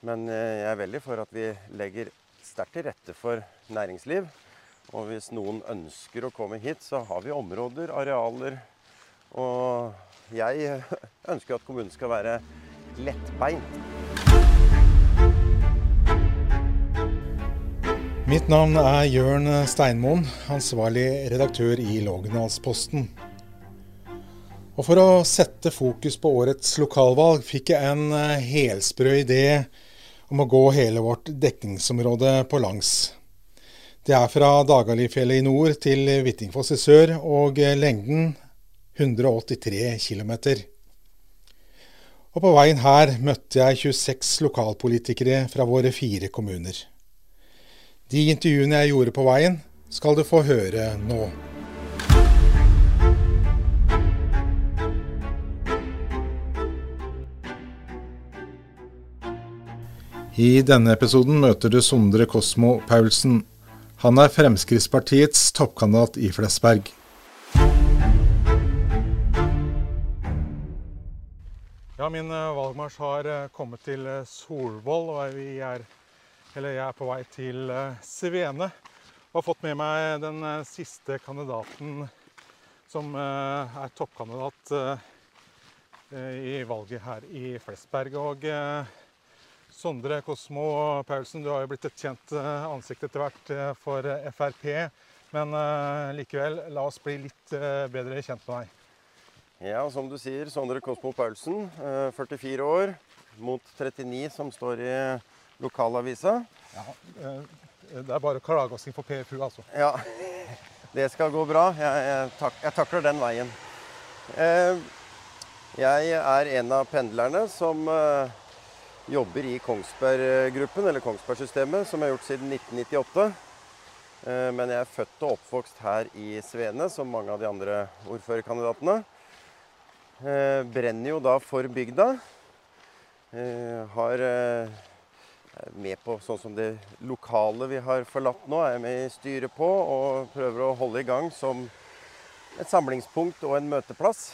Men jeg er veldig for at vi legger sterkt til rette for næringsliv. Og hvis noen ønsker å komme hit, så har vi områder, arealer. Og jeg ønsker at kommunen skal være lettbeint. Mitt navn er Jørn Steinmoen, ansvarlig redaktør i Lågendalsposten. Og For å sette fokus på årets lokalvalg fikk jeg en helsprø idé om å gå hele vårt dekningsområde på langs. Det er fra Dagalifjellet i nord til Hvittingfoss i sør, og lengden 183 km. Og på veien her møtte jeg 26 lokalpolitikere fra våre fire kommuner. De intervjuene jeg gjorde på veien, skal du få høre nå. I denne episoden møter du Sondre Kosmo Paulsen. Han er Fremskrittspartiets toppkandidat i Flesberg. Ja, min valgmarsj har kommet til Solvoll, og vi er, jeg er på vei til Svene. Og har fått med meg den siste kandidaten som er toppkandidat i valget her i Flesberg. Og Sondre Kosmo Paulsen, du har jo blitt et kjent ansikt etter hvert for Frp. Men likevel, la oss bli litt bedre kjent med deg. Ja, som du sier, Sondre Kosmo Paulsen, 44 år, mot 39 som står i lokalavisa. Ja, det er bare klageåsing for PFU, altså. Ja, det skal gå bra. Jeg, jeg, tak, jeg takler den veien. Jeg er en av pendlerne som jobber i Kongsberg-gruppen, eller Kongsberg-systemet, som jeg har gjort siden 1998. Men jeg er født og oppvokst her i Svene, som mange av de andre ordførerkandidatene. Brenner jo da for bygda. Har er med på sånn som det lokale vi har forlatt nå, er med i styret på og prøver å holde i gang som et samlingspunkt og en møteplass.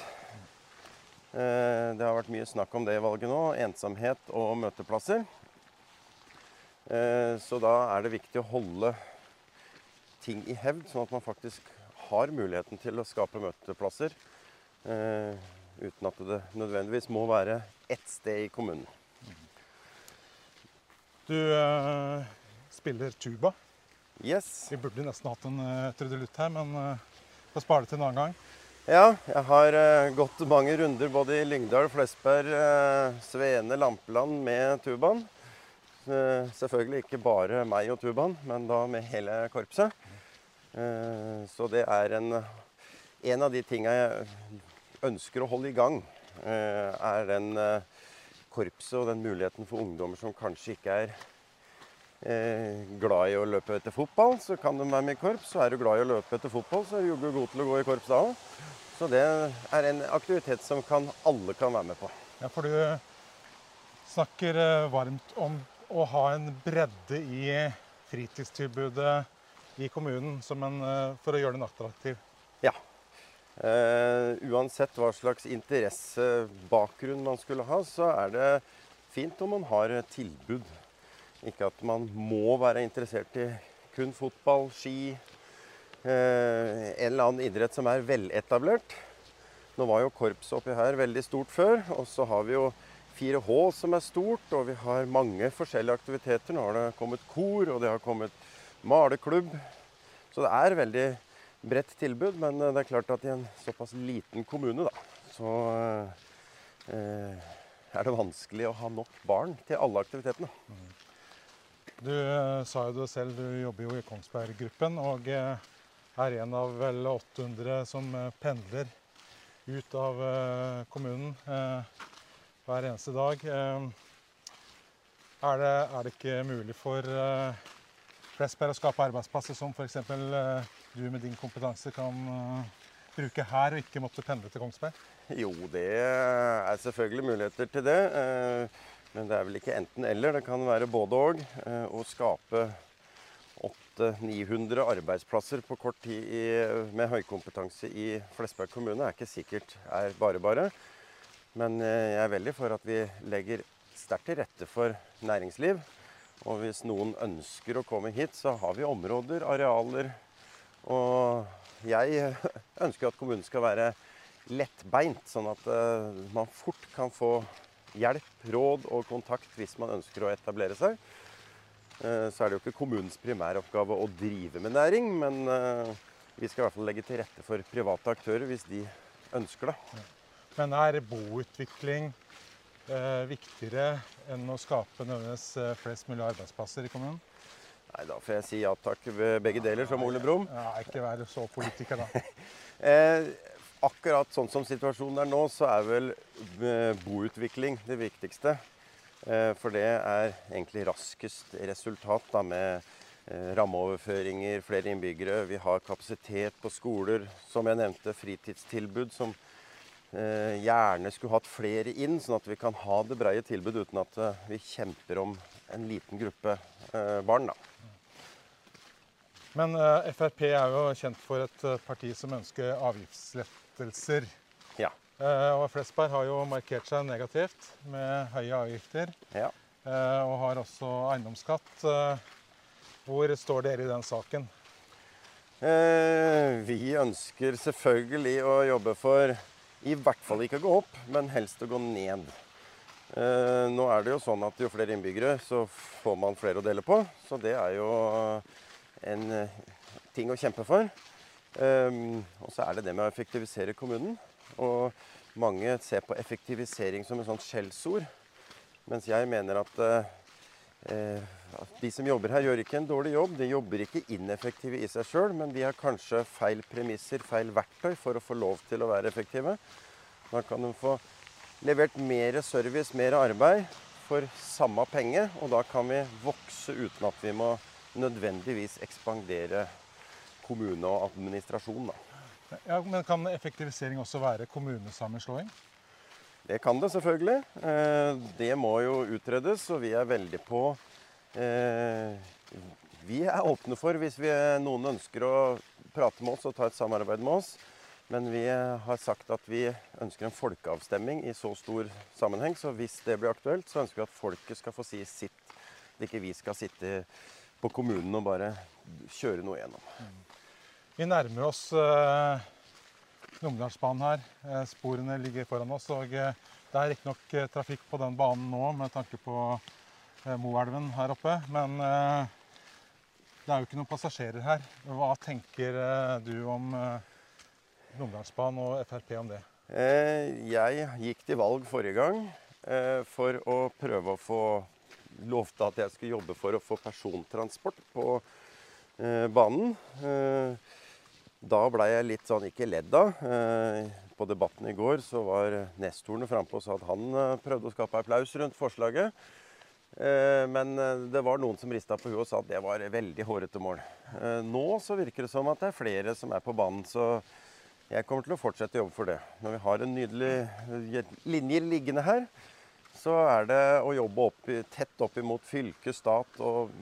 Det har vært mye snakk om det i valget nå. Ensomhet og møteplasser. Så da er det viktig å holde ting i hevd, sånn at man faktisk har muligheten til å skape møteplasser. Uten at det nødvendigvis må være ett sted i kommunen. Du uh, spiller tuba. Yes. Vi burde nesten hatt en uh, trudelutt her, men uh, får spare det til en annen gang. Ja, jeg har uh, gått mange runder både i Lyngdal, Flesberg, Svene, Lampeland med tubaen. selvfølgelig ikke bare meg og tubaen, men da med hele korpset. så det er en, en av de tinga jeg ønsker å holde i gang, er den korpset og den muligheten for ungdommer som kanskje ikke er eh, glad i å løpe etter fotball, så kan de være med i korps. Så er du glad i å løpe etter fotball, så er du joggu god til å gå i korps da òg. Så det er en aktivitet som kan, alle kan være med på. Ja, for du snakker varmt om å ha en bredde i fritidstilbudet i kommunen en, for å gjøre den attraktiv. Ja. Uh, uansett hva slags interessebakgrunn man skulle ha, så er det fint om man har tilbud. Ikke at man må være interessert i kun fotball, ski, eh, en eller annen idrett som er veletablert. Nå var jo korpset oppi her veldig stort før, og så har vi jo 4H som er stort, og vi har mange forskjellige aktiviteter. Nå har det kommet kor, og det har kommet maleklubb. Så det er veldig bredt tilbud, men det er klart at i en såpass liten kommune, da, så eh, er det vanskelig å ha nok barn til alle aktivitetene. Du sa jo det selv, du jobber jo i Kongsberg-gruppen og er en av vel 800 som pendler ut av kommunen hver eneste dag. Er det, er det ikke mulig for Flesberg å skape arbeidsplasser som f.eks du med din kompetanse kan bruke her, og ikke måtte pendle til Kongsberg? Jo, det er selvfølgelig muligheter til det. Men det er vel ikke enten-eller. Det kan være både og. Å skape 800-900 arbeidsplasser på kort tid i, med høykompetanse i Flesberg kommune er ikke sikkert er bare bare. Men jeg er veldig for at vi legger sterkt til rette for næringsliv. Og hvis noen ønsker å komme hit, så har vi områder, arealer. Og jeg ønsker at kommunen skal være lettbeint, sånn at uh, man fort kan få hjelp, råd og kontakt hvis man ønsker å etablere seg. Uh, så er det jo ikke kommunens primæroppgave å drive med næring, men uh, vi skal i hvert fall legge til rette for private aktører hvis de ønsker det. Men er boutvikling eh, viktigere enn å skape nødvendigvis eh, flest mulig arbeidsplasser i kommunen? Nei, da får jeg si ja takk ved begge deler, som Ole Brumm. Ja, ikke være så politiker, da. eh, akkurat sånn som situasjonen er nå, så er vel eh, boutvikling det viktigste. Eh, for det er egentlig raskest resultat da, med eh, rammeoverføringer, flere innbyggere. Vi har kapasitet på skoler, som jeg nevnte, fritidstilbud som gjerne skulle hatt flere inn, sånn at vi kan ha det breie tilbudet uten at vi kjemper om en liten gruppe barn. Da. Men Frp er jo kjent for et parti som ønsker avgiftslettelser. Ja. og Flesberg har jo markert seg negativt med høye avgifter. Ja. og har også eiendomsskatt. hvor står dere i den saken? vi ønsker selvfølgelig å jobbe for i hvert fall ikke å gå opp, men helst å gå ned. Eh, nå er det jo sånn at jo flere innbyggere, så får man flere å dele på. Så det er jo en ting å kjempe for. Eh, og så er det det med å effektivisere kommunen. Og mange ser på effektivisering som et sånt skjellsord. Mens jeg mener at eh, de som jobber her, gjør ikke en dårlig jobb. De jobber ikke ineffektive i seg sjøl, men de har kanskje feil premisser, feil verktøy for å få lov til å være effektive. Da kan de få levert mer service, mer arbeid for samme penge, og da kan vi vokse uten at vi må nødvendigvis ekspandere kommune og administrasjon. Da. Ja, men Kan effektivisering også være kommunesammenslåing? Det kan det selvfølgelig. Eh, det må jo utredes, og vi er veldig på Eh, vi er åpne for hvis vi, noen ønsker å prate med oss og ta et samarbeid med oss. Men vi har sagt at vi ønsker en folkeavstemning i så stor sammenheng. Så hvis det blir aktuelt, så ønsker vi at folket skal få si sitt. At ikke vi skal sitte på kommunen og bare kjøre noe gjennom. Vi nærmer oss eh, Numedalsbanen her. Uh, sporene ligger foran oss. og uh, Det er riktignok uh, trafikk på den banen nå med tanke på Eh, Moelven her oppe. Men eh, det er jo ikke noen passasjerer her. Hva tenker eh, du om Numedalsbanen og Frp om det? Jeg gikk til valg forrige gang for å prøve å få lovte at jeg skulle jobbe for å få persontransport på banen. Da blei jeg litt sånn ikke ledd av. På debatten i går så var nestorene frampå og sa at han prøvde å skape applaus rundt forslaget. Eh, men eh, det var noen som rista på huet og sa at det var veldig hårete mål. Eh, nå så virker det som at det er flere som er på banen, så jeg kommer til å fortsette å jobbe for det. Når vi har en nydelig linje liggende her, så er det å jobbe opp, tett opp imot fylke, stat og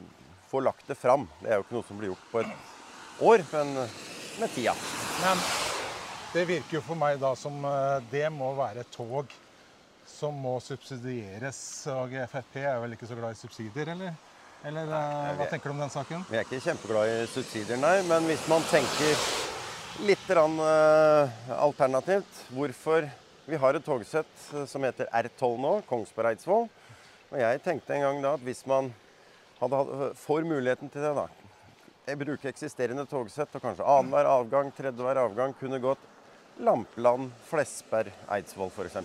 få lagt det fram. Det er jo ikke noe som blir gjort på et år, men med tida. Men det virker jo for meg da som det må være tog som må subsidieres. Og Frp er vel ikke så glad i subsidier, eller? Eller nei, eh, hva tenker du om den saken? Vi er ikke kjempeglad i subsidier, nei. Men hvis man tenker litt rann, uh, alternativt Hvorfor Vi har et togsett eh, som heter R12 nå, Kongsberg-Eidsvoll. Og jeg tenkte en gang da at hvis man hadde, får muligheten til det, da jeg bruker eksisterende togsett og kanskje annenhver avgang, tredjehver avgang kunne gått Lampeland, Flesberg, Eidsvoll f.eks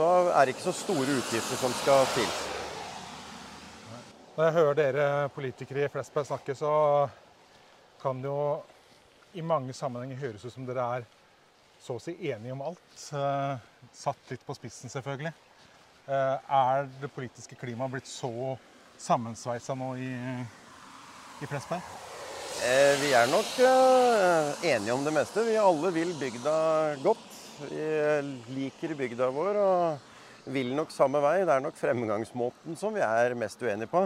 så er det ikke så store utgifter som skal til. Når jeg hører dere politikere i Flesberg snakke, så kan det jo i mange sammenhenger høres ut som dere er så å si enige om alt. Eh, satt litt på spissen, selvfølgelig. Eh, er det politiske klimaet blitt så sammensveisa nå i, i Flesberg? Eh, vi er nok enige om det meste. Vi alle vil bygda godt. Vi liker bygda vår og vil nok samme vei. Det er nok fremgangsmåten som vi er mest uenige på.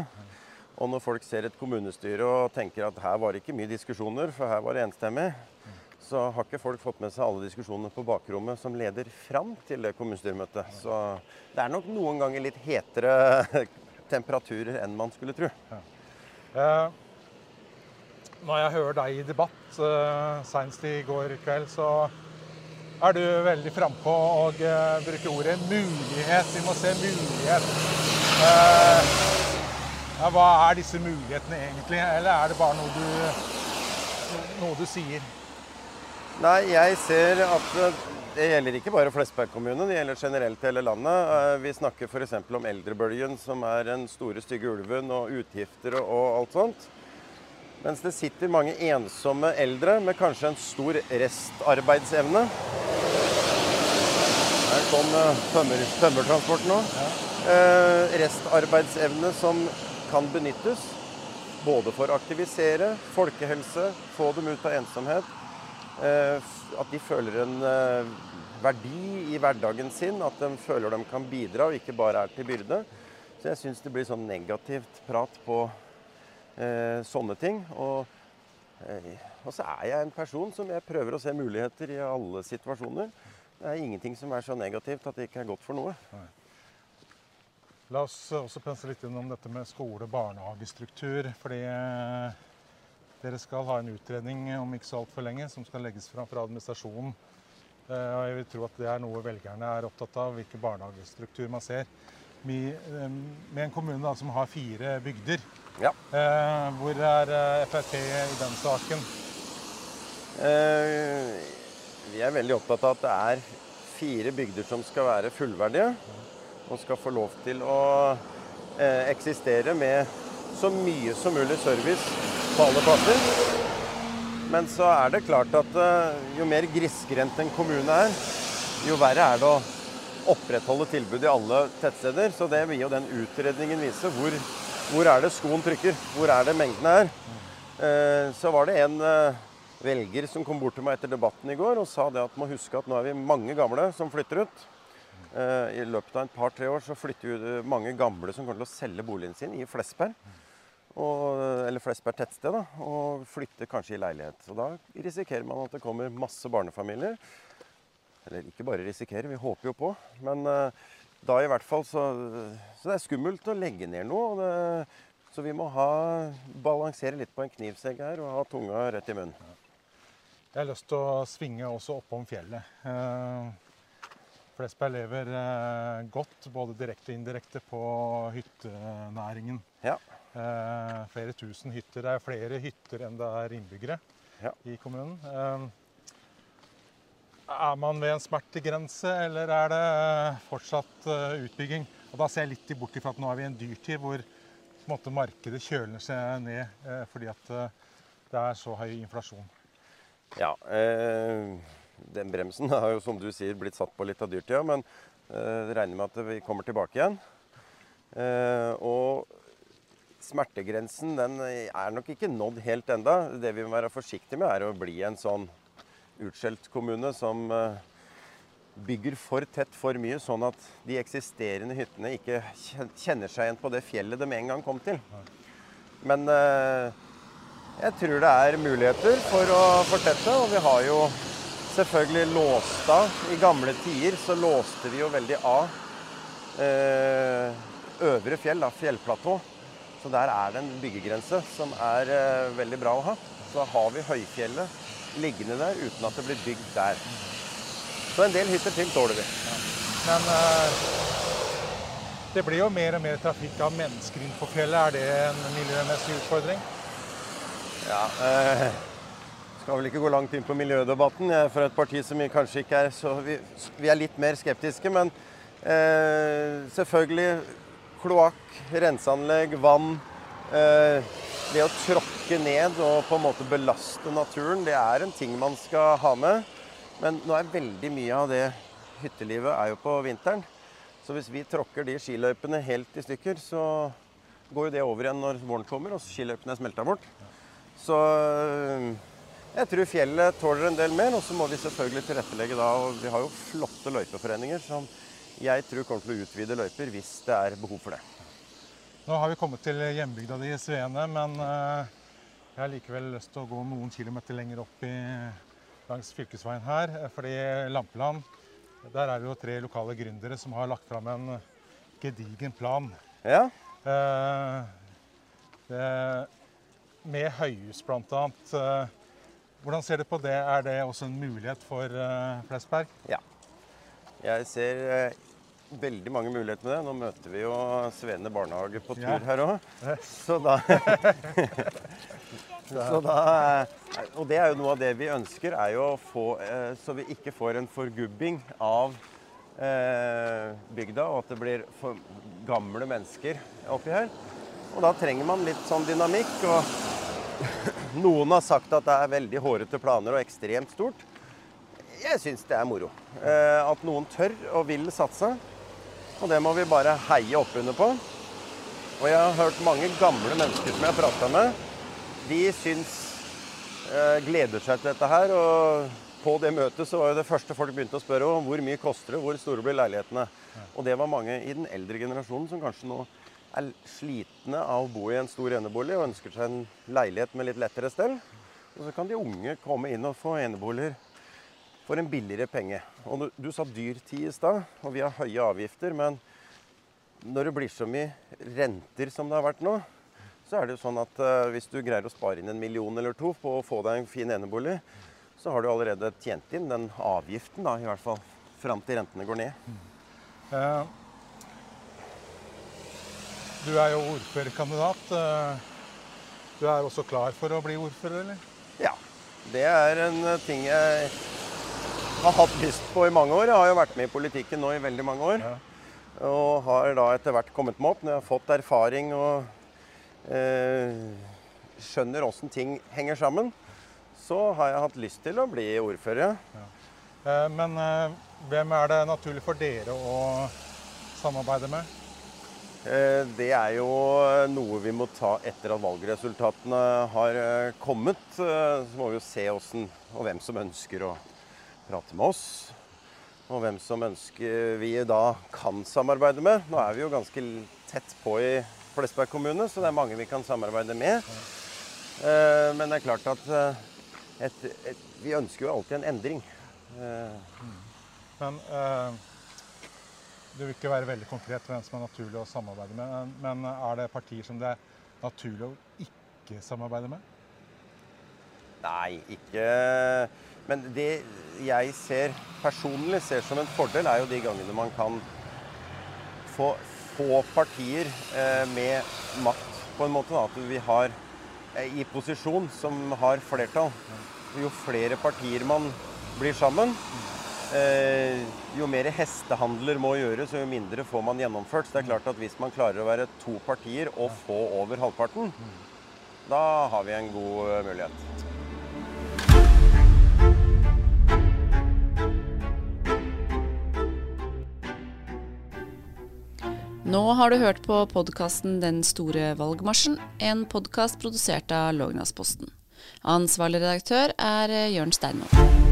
Og når folk ser et kommunestyre og tenker at her var det ikke mye diskusjoner, for her var det enstemmig, så har ikke folk fått med seg alle diskusjonene på bakrommet som leder fram til det kommunestyremøtet. Så det er nok noen ganger litt hetere temperaturer enn man skulle tro. Eh, når jeg hører deg i debatt, eh, senest i går kveld, så er du veldig frampå og eh, bruker ordet 'mulighet'. Vi må se mulighet. Eh, ja, hva er disse mulighetene egentlig, eller er det bare noe du, noe du sier? Nei, jeg ser at det gjelder ikke bare Flesberg kommune, det gjelder generelt hele landet. Eh, Vi snakker f.eks. om eldrebølgen, som er den store, stygge ulven, og utgifter og, alt sånt. Mens det sitter mange ensomme eldre med kanskje en stor restarbeidsevne. Her kom eh, tømmer, tømmertransporten nå. Eh, restarbeidsevne som kan benyttes både for å aktivisere, folkehelse, få dem ut av ensomhet. Eh, at de føler en eh, verdi i hverdagen sin, at de føler de kan bidra og ikke bare er til byrde. Så jeg syns det blir sånn negativt prat på eh, sånne ting. Og, eh, og så er jeg en person som jeg prøver å se muligheter i alle situasjoner. Det er ingenting som er så negativt at det ikke er godt for noe. La oss også pense litt innom dette med skole- og barnehagestruktur. Fordi eh, dere skal ha en utredning om ikke så altfor lenge som skal legges fram fra administrasjonen. Eh, og jeg vil tro at det er noe velgerne er opptatt av, hvilken barnehagestruktur man ser. Med, eh, en kommune da, som har fire bygder. Ja. Eh, hvor er Frp i den saken? Eh, vi er veldig opptatt av at det er fire bygder som skal være fullverdige. Og skal få lov til å eh, eksistere med så mye som mulig service på alle plasser. Men så er det klart at eh, jo mer grisgrendt en kommune er, jo verre er det å opprettholde tilbud i alle tettsteder. Så det vil jo den utredningen vise. Hvor, hvor er det skoen trykker? Hvor er det mengdene er? Eh, så var det en eh, velger som kom bort til meg etter debatten i går og sa det at må huske at nå er vi mange gamle som flytter ut. I løpet av et par-tre år så flytter vi mange gamle som kommer til å selge boligen sin i Flesberg. Og, eller Flesberg tettsted, da, og flytter kanskje i leilighet. Og da risikerer man at det kommer masse barnefamilier. Eller ikke bare risikerer, vi håper jo på. Men eh, da i hvert fall så, så det er skummelt å legge ned noe. Det, så vi må ha, balansere litt på en knivsegg her og ha tunga rett i munnen. Jeg har lyst til å svinge også oppom fjellet. Eh, Flesberg lever eh, godt, både direkte og indirekte, på hyttenæringen. Ja. Eh, flere tusen hytter. Det er flere hytter enn det er innbyggere Ja. i kommunen. Eh, er man ved en smertegrense, eller er det fortsatt eh, utbygging? Og da ser jeg litt bort ifra at nå er vi i en dyrtid hvor på en måte, markedet kjøler seg ned eh, fordi at eh, det er så høy inflasjon. Ja, eh, den bremsen har jo som du sier blitt satt på litt av dyrtida, men eh, regner med at vi kommer tilbake igjen. Eh, og smertegrensen den er nok ikke nådd helt enda. Det vi må være forsiktige med, er å bli en sånn utskjelt kommune som eh, bygger for tett for mye, sånn at de eksisterende hyttene ikke kjenner seg igjen på det fjellet de en gang kom til. Men eh, jeg tror det er muligheter for å fortette, og vi har jo selvfølgelig låst av. I gamle tider så låste vi jo veldig av eh, øvre fjell, da, fjellplatå. Så der er det en byggegrense som er eh, veldig bra å ha. Så har vi høyfjellet liggende der uten at det blir bygd der. Så en del hytter til tåler vi. Men eh, det blir jo mer og mer trafikk av mennesker inn på fjellet. Er det en miljømessig utfordring? Ja, eh, skal vel ikke gå langt inn på miljødebatten. Jeg er fra et parti som kanskje ikke er så Vi, vi er litt mer skeptiske, men eh, selvfølgelig kloakk, renseanlegg, vann. Eh, det å tråkke ned og på en måte belaste naturen, det er en ting man skal ha med. Men nå er veldig mye av det hyttelivet er jo på vinteren. Så hvis vi tråkker de skiløypene helt i stykker, så går jo det over igjen når våren kommer og skiløypene er smelta bort. Så øh, jeg tror fjellet tåler en del mer, og så må vi selvfølgelig tilrettelegge da. Og vi har jo flotte løypeforeninger som jeg tror kommer til å utvide løyper hvis det er behov for det. Nå har vi kommet til hjembygda di i Svene, men eh, jeg har likevel lyst til å gå noen kilometer lenger opp i langs fylkesveien her. eh, Fordi Lampeland, der er det jo tre lokale gründere som har lagt fram en gedigen plan. Ja. Eh, det, med høyhus blant Eh, hvordan ser du på det? Er det også en mulighet for Flesberg? Flesberg? Jeg ser eh, veldig mange muligheter med det. Nå møter vi jo Svene barnehage på tur Ja. her òg. Så da Så da eh, Og det er jo noe av det vi ønsker, er jo å få eh, Så vi ikke får en forgubbing av eh, bygda, og at det blir for gamle mennesker oppi her. Og da trenger man litt sånn dynamikk. Og noen har sagt at det er veldig hårete planer og ekstremt stort. Jeg syns det er moro. Eh, at noen tør og vil satse. Og det må vi bare heie oppunder på. Og jeg har hørt mange gamle mennesker som jeg har prata med. De syns eh, gleder seg til dette her. Og på det møtet så var jo det første folk begynte å spørre om hvor mye koster det, hvor store blir leilighetene. Og det var mange i den eldre generasjonen som kanskje nå er slitne av å bo i en stor enebolig og ønsker seg en leilighet med litt lettere stell. Og så kan de unge komme inn og få eneboliger for en billigere penge. Og du, du sa dyrtid i stad, og vi har høye avgifter. Men når det blir så mye renter som det har vært nå, så er det jo sånn at uh, hvis du greier å spare inn en million eller to på å få deg en fin enebolig, så har du allerede tjent inn den avgiften, da, i hvert fall fram til rentene går ned. Eh, du er jo ordførerkandidat. Eh, Du er også klar for å bli ordfører, eller? Ja. Det er en eh, ting jeg har hatt lyst på i mange år. Jeg har jo vært med i politikken nå i veldig mange år. Ja. Og har da etter hvert kommet meg opp når jeg har fått erfaring og eh, skjønner åssen ting henger sammen. Så har jeg hatt lyst til å bli ordfører. ja. Eh, Men eh, hvem er det naturlig for dere å samarbeide med? Eh, Det er jo noe vi må ta etter at valgresultatene har eh, kommet. Eh, Så må vi jo se åssen og hvem som ønsker å prate med oss. Og hvem som ønsker vi da kan samarbeide med. Nå er vi jo ganske tett på i Flesberg kommune, så det er mange vi kan samarbeide med. Men det er klart at et, et, vi ønsker jo alltid en endring. Men eh, Du vil ikke være veldig konkret hvem som er naturlig å samarbeide med. Men er det partier som det er naturlig å ikke samarbeide med? Nei, ikke Men det jeg ser personlig ser som en fordel, er jo de gangene man kan få få partier eh, med makt på en måte. Da, at vi har eh, i posisjon som har flertall. Jo flere partier man blir sammen, jo mer hestehandler må gjøres, jo mindre får man gjennomført. Så det er klart at hvis man klarer å være to partier og få over halvparten, da har vi en god eh, mulighet. Nå har du hørt på podkasten Den store valgmarsjen, en podkast produsert av Lågnadsposten. Ansvarlig redaktør er Jørn Steinmoen.